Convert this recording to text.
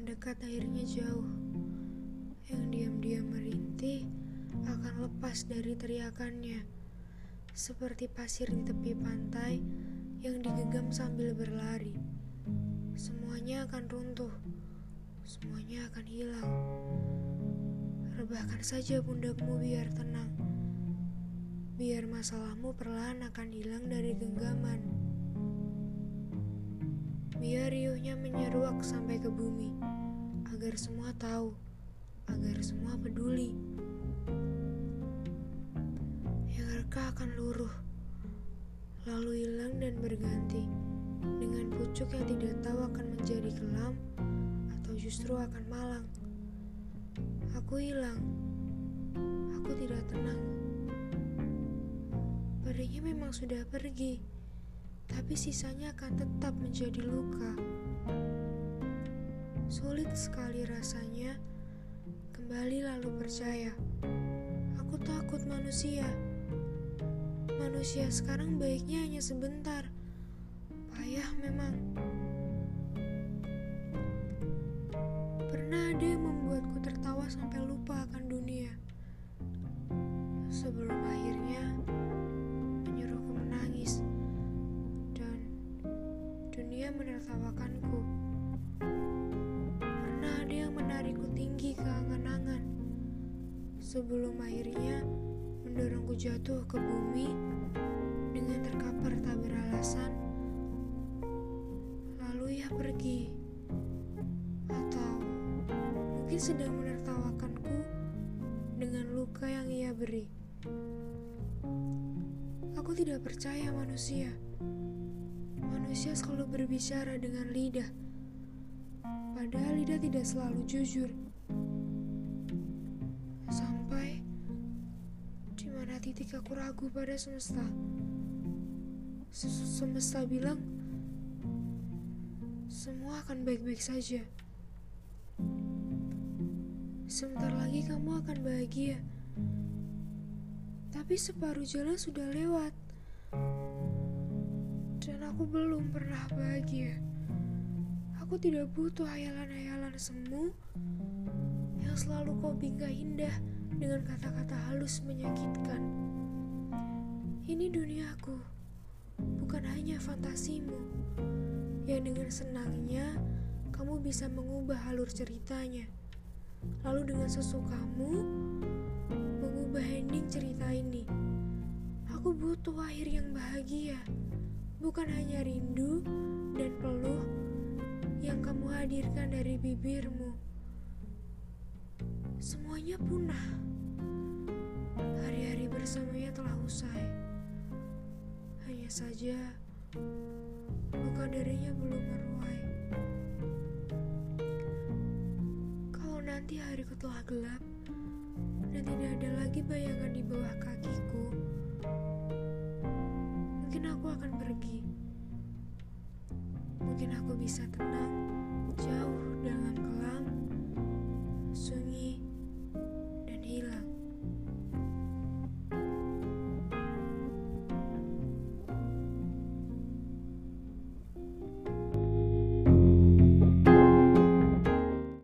dekat akhirnya jauh. Yang diam-diam merintih akan lepas dari teriakannya. Seperti pasir di tepi pantai yang digenggam sambil berlari. Semuanya akan runtuh. Semuanya akan hilang. Rebahkan saja pundakmu biar tenang. Biar masalahmu perlahan akan hilang dari genggaman. Biar riuhnya menyeruak sampai ke bumi, agar semua tahu, agar semua peduli. Yang reka akan luruh, lalu hilang dan berganti dengan pucuk yang tidak tahu akan menjadi kelam atau justru akan malang. Aku hilang. Aku tidak tenang. Perinya memang sudah pergi, tapi sisanya akan tetap menjadi luka. Sulit sekali rasanya kembali lalu percaya. Aku takut manusia. Manusia sekarang baiknya hanya sebentar. Payah memang. Pernah ada yang membuatku tertawa sampai lupa akan dunia. Sebelum akhirnya dunia menertawakanku. Pernah ada yang menarikku tinggi ke angan-angan sebelum akhirnya mendorongku jatuh ke bumi dengan terkapar tak beralasan lalu ia pergi atau mungkin sedang menertawakanku dengan luka yang ia beri. Aku tidak percaya manusia. Manusia selalu berbicara dengan lidah, padahal lidah tidak selalu jujur. Sampai di mana titik aku ragu pada semesta. Sem- Semesta bilang semua akan baik-baik saja. Sebentar lagi kamu akan bahagia. Tapi separuh jalan sudah lewat. Aku belum pernah bahagia. Aku tidak butuh hayalan-hayalan semu yang selalu kau bingkai indah dengan kata-kata halus menyakitkan. Ini duniaku, bukan hanya fantasimu yang dengan senangnya kamu bisa mengubah alur ceritanya. Lalu dengan sesukamu mengubah ending cerita ini. Aku butuh akhir yang bahagia, bukan hanya rindu dan peluh yang kamu hadirkan dari bibirmu. Semuanya punah. Hari-hari bersamanya telah usai. Hanya saja luka darinya belum meruai. Kalau nanti hariku telah gelap dan tidak ada lagi bayangan di bawah kakiku, mungkin aku akan pergi. Mungkin aku bisa tenang jauh dalam kelam,